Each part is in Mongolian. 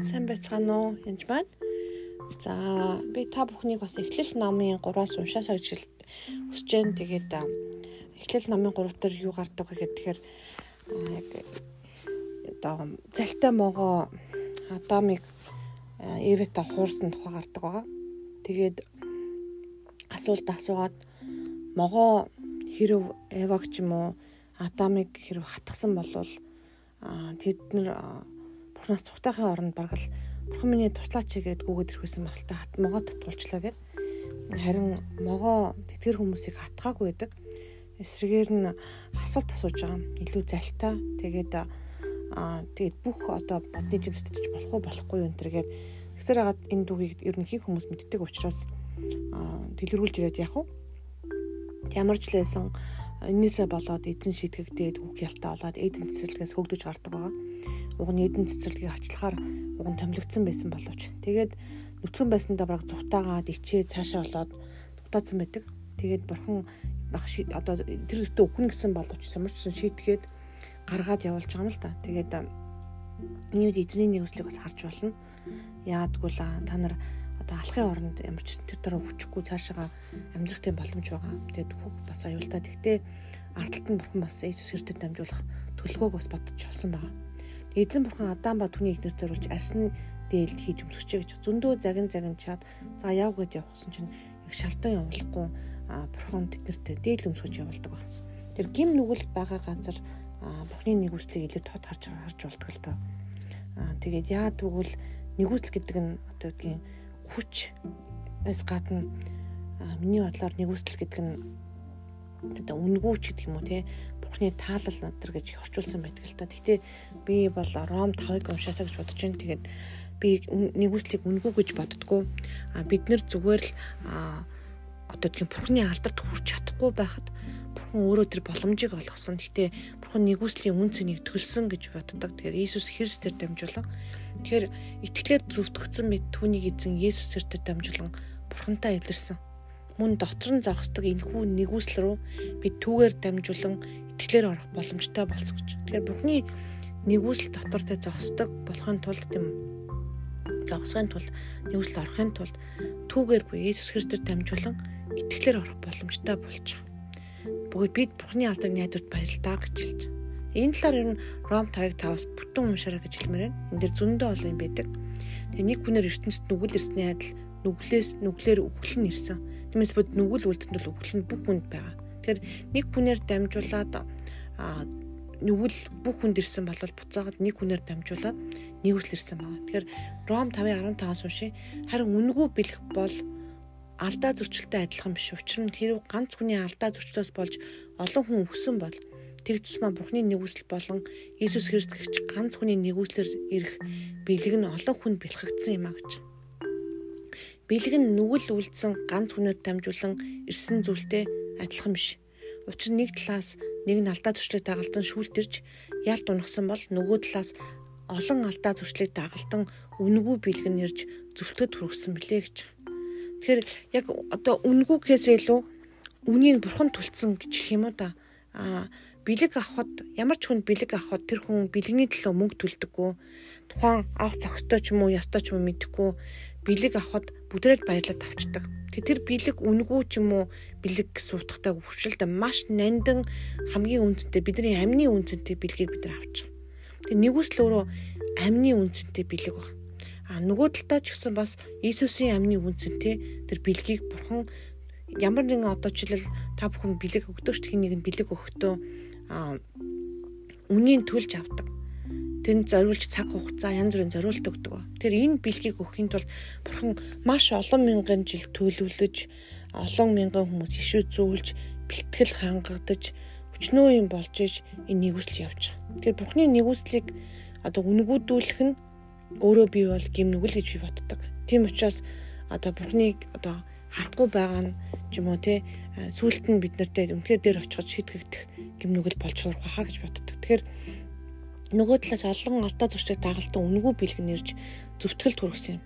Сайн байцгаана уу? Янж байна. За, би та бүхнийг бас Эхлэл номын 3-аас уншаасаа гэж хүсэж байна. Тэгээд Эхлэл номын 3 дээр юу гардаг вэ гэхээр яг одоо залтай могоо Адамыг Эвэта хуурсан тухай гардаг байгаа. Тэгээд асуулт асуугаад могоо хэрв Эваг ч юм уу Адамыг хэрв хатгсан болвол тэд нар Бурханаас цухтахын оронд баргал Бурхан миний туслаач гэгээд гүгээд ирхсэн байх л та хат могоо татгуулчлаа гэд. Харин могоо тэтгэр хүмүүсийг хатгаагүй байдаг. Эсрэгээр нь асуулт асууж байгаа. Илүү залтай. Тэгээд аа тэгээд бүх одоо бодны жимсдэж болох уу болохгүй юу энэ төргээд тэгсээр хагаад энэ дүүгийг ерөнхий хүмүүс мэддэг учраас аа дэлгэрүүлж ирээд яах вэ? Ямар ч л байсан энээсээ болоод эзэн шийтгэгдээд үг ялтаа болоод эдэн цэцэрлэгээс хөгдөж гардаг байгаа уг нь эдэн цэцэрлэгийг ачлахаар уг нь томилогдсон байсан боловч тэгээд нүцгэн байсандаа бараг зүхтаагаад ичээ цаашаа болоод дутаадсан байдаг. Тэгээд бурхан баг одоо тэр өтөө үхэн гэсэн боловч самарчсан шийтгээд гаргаад явуулж байгаа юм л та. Тэгээд энэ үед эзний нэгүслийг бас харж болно. Яадгүй л та нар одоо алхахын оронд ямар ч тэр дараа хүчгүй цаашаага амьдрахтай боломж байгаа. Тэгээд хөх бас аюултай. Тэгтээ ардталт нь бурхан бас Иесус Христэд дамжуулах төлөвлөгөөг бас бодож болсон байгаа. Эзэн бурхан Адам ба түүний эхнэр зориулж арьсны дээлд хийж өмсгөчэй гэж зөндөө загин загин чад за яв гэд явахсан чинь яг шалтан явуулахгүй бурхан тэднэрт дээл өмсгөж явуулдаг баг. Тэр гим нүгэл байгаа газар бурхны нэгүслийг илүү тод харж харж болдог л доо. Аа тэгээд яа тэгвэл нэгүсэл гэдэг нь одоо үггийн хүч эс гадна миний бодлоор нэгүсэл гэдэг нь одоо үнгүү ч гэдэг юм уу те бурхны таалал надэр гэж орчуулсан байдаг л та. Гэхдээ би бол Ром 5-ыг уншаасаа гэж бодож байна. Тэгээд би нэгүслийг үнгүү гэж боддгоо. А бид нэр зүгээр л одоо тийм бурхны алдарт хүрч чадахгүй байхад бурхан өөрөө тэр боломжийг олгосон. Гэхдээ бурхан нэгүслийн үн цэнийг төлсөн гэж боддог. Тэгэхээр Иесус Христээр дамжуулан тэгэхээр итгэлээр зөвтгөгдсөн мэд түүнийг эзэн Иесус Христээр дамжуулан бурхантай эвлэрсэн. Мөн дотор нь зогсдог энэхүү нэгүсэл рүү бид түүгээр дамжуулан итгэлээр орох боломжтой болсон гэж. Тэгэхээр Бурхны нэгүсэл дотор тэ зогсдог болохын тулд тийм зогсохын тулд нэгүсэл орохын тулд түүгээр буюу Иесус Христээр дамжуулан итгэлээр орох боломжтой болж байгаа. Бөгөөд бид Бурхны алдрыг найдварт баярлалаа гэж хэлж. Энэ талаар ер нь Ром 5-5-аас бүтэн уншаарай гэж хэлмээр байна. Энд дэр зөндөө олон юм байдаг. Тэгээ нэг хүнээр ертөнцид нүгэл ирсний адил нүглээс нүглээр үхэл нь ирсэн. Тиймээс bod нүгэл үлдэнд бол үхэл нь бүх хүнд байгаа. Тэгэхээр нэг хүнээр дамжуулаад нүгэл бүх хүнд ирсэн бол буцаагаад нэг хүнээр дамжуулаад нэгүсэл ирсэн байна. Тэгэхээр Ром 5:15-аас уншия. Харин үнгүй бэлэх бол алдаа зөрчилтэй адилхан биш. Учир нь хэрв ганц хүний алдаа зөрчлөөс болж олон хүн өгсөн бол тэгж тусмаа Бурхны нэгүсэл болон Иесус Христ гэгч ганц хүний нэгүслэр ирэх бэлэг нь олон хүнд бэлхэгдсэн юм а гэж. Бэлэг нь нүгэл үлдсэн ганц хүнээр дамжуулан ирсэн зүйлтэй адилхан биш. Учир нь нэг талаас нэг нь алдаа зөрчлийг дагалдан шүүлтэрч ялт унахсан бол нөгөө талаас олон алдаа зөрчлийг дагалдан үнгүү бэлгэн нэрж зөвлөд хүргэсэн билээ гэж. Тэгэхээр яг одоо үнгүүгээс илүү үнийг бурхан тулцсан гэж хэлэх юм уу да. Аа бэлэг авахд ямар ч хүн бэлэг авахд тэр хүн бэлгэний төлөө мөнгө төлдөггүй. Тухайн авах зохистой ч юм уу ястой ч юм уу мэдэхгүй бэлэг авахд бүдрээд баярлаад авчдаг. Тэгээ тэр бэлэг үнгүү ч юм уу бэлэг суутахтай хөвшөлт маш нандин хамгийн үнэтэй бидний амны үнцэнтэй бэлгийг бид нар авчих. Тэгээ нэгүсэл өөрөө амны үнцэнтэй бэлэг баг. А нөгөө талдаа ч гэсэн бас Иесусийн амны үнцэнтэй тэр бэлгийг бурхан ямар нэгэн одоо жишээл та бүхэн бэлэг өгдөөч хин нэг нь бэлэг өгөхдөө үнийн төлж авдаг тэнд зориулж цаг хугацаа янз бүрийн зориулт өгдөг. Тэр энэ бэлгийг өгөхийн тулд бурхан маш олон мянган жил төлөвлөж олон мянган хүмүүс ишүү зүүлж бэлтгэл хангагдаж өчнөө юм болж иж энэ нэгүсэл явж байгаа. Тэгэхээр бурхны нэгүслийг одоо үнгүүдүүлэх нь өөрөө бий бол гим нүгэл гэж би боддог. Тийм учраас одоо бурхныг одоо харахгүй байгаа нь юм уу те сүулт нь бид нартэй үнхээр дээр очиход шийтгэгдэх гим нүгэл болж сурах хаа гэж боддог. Тэгэхээр нөгөө талаас олон алдаа зурчиг дагалдан үнгүй бэлгэн нэрж зөвтгөл түргсэн юм.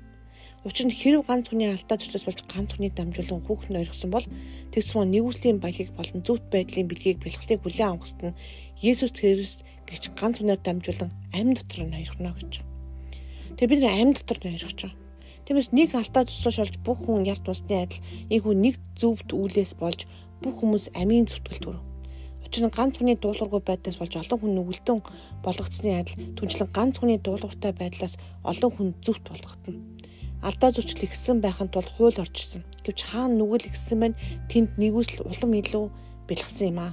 Учир нь хэрв ганц хүний алдаа зурчаас болж ганц хүний дамжуулан хүүхэн ойлгосон бол тэгсмээ нэгүслийн баягийг болон зөвхт байдлын бэлгийг бэлгэлтийг бүлээн авахст нь Есүс Христ гэж ганц хүнээр дамжуулан амь дотор нь хаярхна гэж. Тэгээ бид амьд дотор нойрч байгаа. Тиймээс нэг алдаа тусууш олж бүх хүн ялт усны адил ийхүү нэг зөвд үүлээс болж бүх хүмүүс амийн зүтгэл төрөв. Учир нь ганц хүний дуулуургүй байдлаас болж олон хүн нүгэлтэн болгогдсны адил түнчлэн ганц хүний дуулууртай байдлаас олон хүн зүвт болгогдно. Алдаа зөрчил ихсэн байхын тулд хууль орчсон. Гэвч хаана нүгэл ихсэн байна тэнд нэгүсэл улам илүү бэлгсэн юм аа.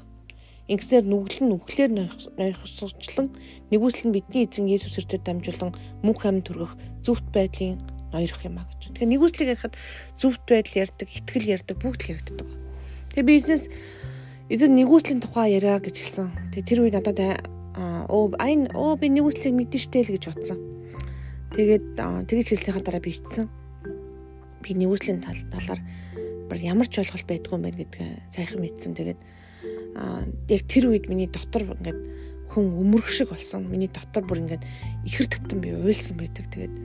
Ингэсээр нүгэл нь нүглээр нойрхоцчлон нэгүсэл нь бидний эзэн Есүс Христэд дамжуулан мөнх амьд төргөх зөвхт байдлын ноёрох юм а гэж. Тэгэхээр нэгүслийг ярихад зөвхт байдал ярьдаг, ихтгэл ярьдаг, бүгд л яригддаг. Тэгээ бизнес эзэн нэгүслийн тухай яриа гэж хэлсэн. Тэгээ тэр үед надад оо айн оо би нэгүслийг мэдэн штэ л гэж бодсон. Тэгээд тэгж хэлсэнийхаа дараа би ицсэн. Би нэгүслийн тал талаар бар ямар ч ойлголт байдгүй юм байна гэдгээ сайхан мэдсэн. Тэгээд яг тэр үед миний дотор ингээд хүн өмөрөх шиг болсон. Миний дотор бүр ингээд ихэр татан би уйлсан байдаг. Тэгээд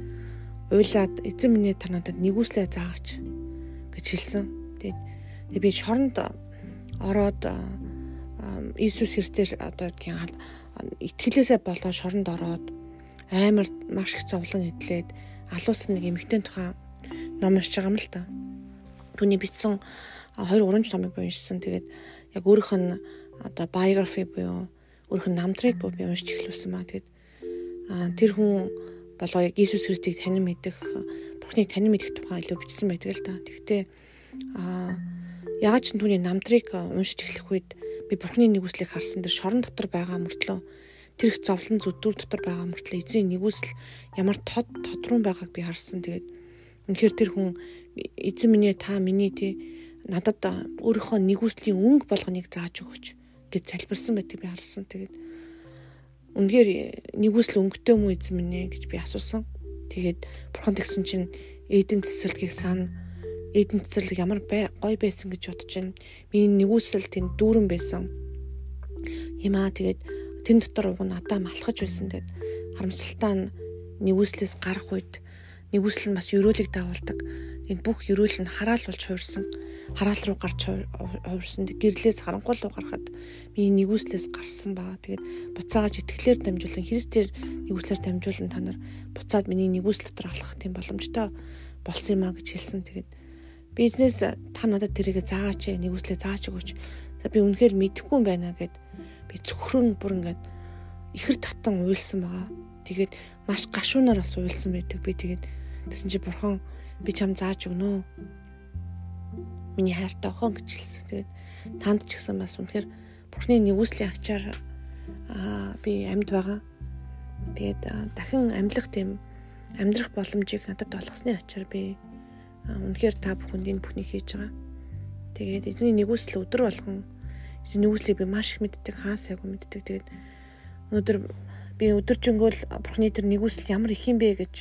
уйлаад эзэн минь та надад нэгүслээ заагч гэж хэлсэн. Тэгээд би шоронд ороод Иесус Христээр одоо гин итгэлээсээ болоо шоронд ороод амар маш их зовлон идлээд алуусан нэг эмэгтэй тухай ном уншиж байгаа юм л та. Түүний бичсэн 2 3 номыг уншсан. Тэгээд яг өөрийнх нь одоо biography буюу өөрийнх нь намтрыг би уншиж эхлүүлсэн маа. Тэгээд тэр хүн болоо яг Иесус Христийг танин мэдэх, Бурхныг танин мэдэх тухай илүү бичсэн байдаг л та. Тэгвэл аа яаж ч түүний намдрыг уншиж эхлэх үед би Бурхны нэгүслийг харсан дээр шорон дотор байгаа мөртлөө тэр их зовлон зүдүр дотор байгаа мөртлөө эзэн нэгүсэл ямар тод тодрун байгааг би харсан. Тэгээд үнэхээр тэр хүн эзэн минь та миний тий надад өөрийнхөө нэгүслийн өнгө болгоныг зааж өгөөч гэж залбирсан байдгийг би харсан. Тэгээд үнэхээр нэгүсэл өнгөтэй мүү эзэн минь гэж би асуусан. Тэгээд бурхан тэгсэн чинь эдэн цэцэрлэгийг сан эдэн цэцэрлэг ямар гой байсан гэж бодож байна. Миний нэгүсэл тэнд дүүрэн байсан. Ямаа тэгээд тэн дотор уг надаа малхаж байсан. Тэгээд харамсалтай нь нэгүслээс гарах үед нэгүсэл нь бас өрөөлөг даавалдаг. Энд бүх өрөөл нь хараал болж хуурсан хараал руу гарч хувирсан. Гэрлээс харанхуй руу гарахад миний нэгүслээс гарсан баа. Тэгээд буцааж итгэлээр дамжуулан Христээр нэгүслээр дамжуулан та нар буцаад миний нэгүсэл дотор алхах тийм боломжтой болсон юм а гэж хэлсэн. Тэгээд бизнес та надад тэрийг заагаач нэгүслээ зааж өгөөч. За би үнэхээр мэдэхгүй юм байна гэд би зөвхрөн бүр ингээд ихэр татан уйлсан байгаа. Тэгээд маш гашуунаар бас уйлсан байдаг. Би тэгээд тэгсэн чи бурхан би чам зааж өгнө миний хайртай охин гэж хэлсэн. Тэгээд танд ч гэсэн бас үнэхээр Бурхны нэгүслийн ачаар аа би амьд байгаа. Тэгээд дахин амьлах тийм амьдрах боломжийг надад олгосны ачаар би үнэхээр та бүхэнд энэ бүхнийг хийж байгаа. Тэгээд эзний нэгүсэл өдөр болгон эзний нэгүслийг би маш их мэддэг, хаа сайгүй мэддэг. Тэгээд өнөөдөр би өдөржингөөл Бурхны тэр нэгүсэл ямар их юм бэ гэж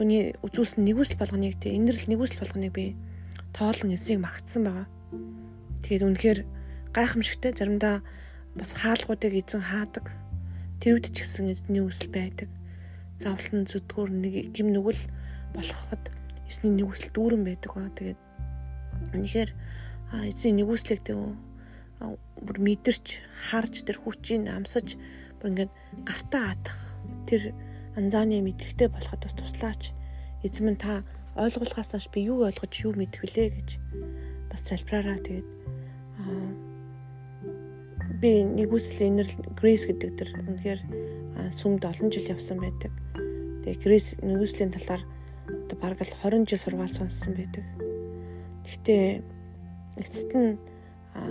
түүний үзүүлсэн нэгүсэл болгоныг тэг инэрл нэгүсэл болгоныг би тоолон эсийг магтсан байгаа. Тэгээд үнэхээр гайхамшигтай заримдаа бас хаалгуудыг эзэн хаадаг. Тэр үед ч гэсэн эзний үсэл байдаг. Завлан зүдгүүр нэг гим нүгэл болоход эзний нэгүсэл дүүрэн байдаг ба. Тэгээд үнэхээр эзний нэгүслийг тэг бүр мэдэрч харж тэр хүчийг амсаж бүр ингээд гартаа хатах тэр анзааны мэдлэгтэй болоход бас туслаач. Эзэм нь та ойлгуулахаас нааш би юу ойлгож юу мэдэх вүлээ гэж бас залбираараа тэгээд би нэгүсэл энерл Грейс гэдэг дэр үнэхээр сүмд олон жил явсан байдаг. Тэгээ Грейс нэгүслийн талаар бараг л 20 жил сургаал сонссон байдаг. Гэхдээ эцэст нь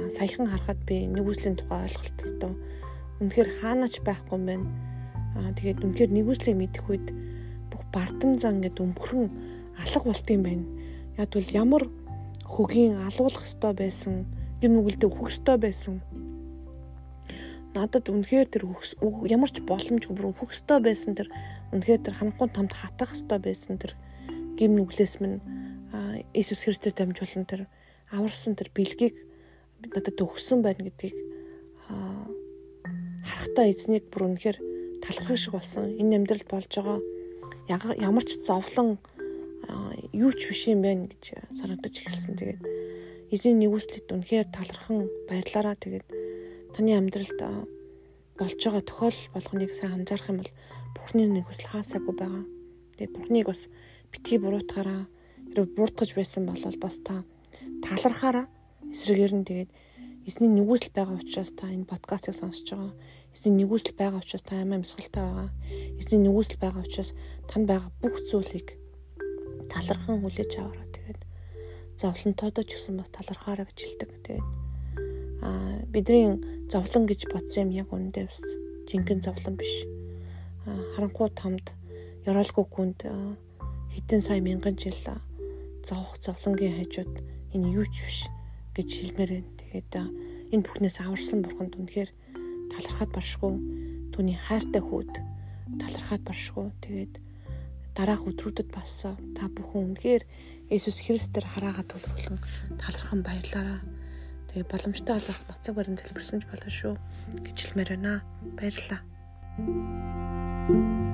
саяхан харахад би нэгүслийн тухай ойлголттой үнэхээр хаанаач байхгүй байна. Аа тэгээд үнэхээр нэгүслийг мэдэх үед бүх бардам зан гэдэг өмхрөн алга болт юм байна. Яг бол ямар хөгийн алуулах ёстой байсан, гин нүгэлдээ өгөх ёстой байсан. Надад үнэхээр тэр ямар ч боломж бүр өгөх ёстой байсан тэр үнэхээр тэр ханхуун тамд хатах ёстой байсан тэр гим нүглээс минь Иесус Христэд дамжуулан тэр аварсан тэр бэлгийг надад өгсөн байна гэдгийг харахтаа эзнийг бүр үнэхээр талархах шиг болсон. Энэ амьдрал болж байгаа ямар ч зовлон юу ч биш юм байна гэж санагдаж эхэлсэн. Тэгээд эзний нэгүслэд үнэхээр талархан баярлаараа тэгээд таны амьдралд болж байгаа тохиолдол болгоныг сайн анзаарах юм бол Бурхны нэгүсэл хаасаагүй байгаа. Тэгээд Бурхныг бас битгий буруутгаараа хэрэг бууртгаж байсан бол бас та талархаараа эсрэгээр нь тэгээд эзний нэгүсэл байгаа учраас та энэ подкастыг сонсож байгаа. Эзний нэгүсэл байгаа учраас та амиа мясгалтай байгаа. Эзний нэгүсэл байгаа учраас танд байгаа бүх зүйлийг талархан хүлээж аваараа тэгээд зовлонтойдоо ч гэсэн бас талархаараа гэж хэлдэг. Тэгээд аа бидний зовлон гэж бодсон юм яг үүндээ бас жинхэнэ зовлон биш. Аа харанхуй тамд ёроолгүй гүнд хэдэн сая мянган жил зовх зовлонгийн хажууд энэ юу ч биш гэж хэлмээр байна. Тэгээд энэ бүхнээс аварсан бурханд үнэхээр талархаад баршгүй түүний хайртай хүүд талархаад баршгүй. Тэгээд дараах өдрүүдэд бас та бүхэн үнэхээр Иесус Христээр хараагаад тулгуурлан талархан баярлаарай. Тэгээ боломжтой бол бас ноцог барин залбирсан ч болно шүү гэж хэлмээр байна. Баярлалаа. thank you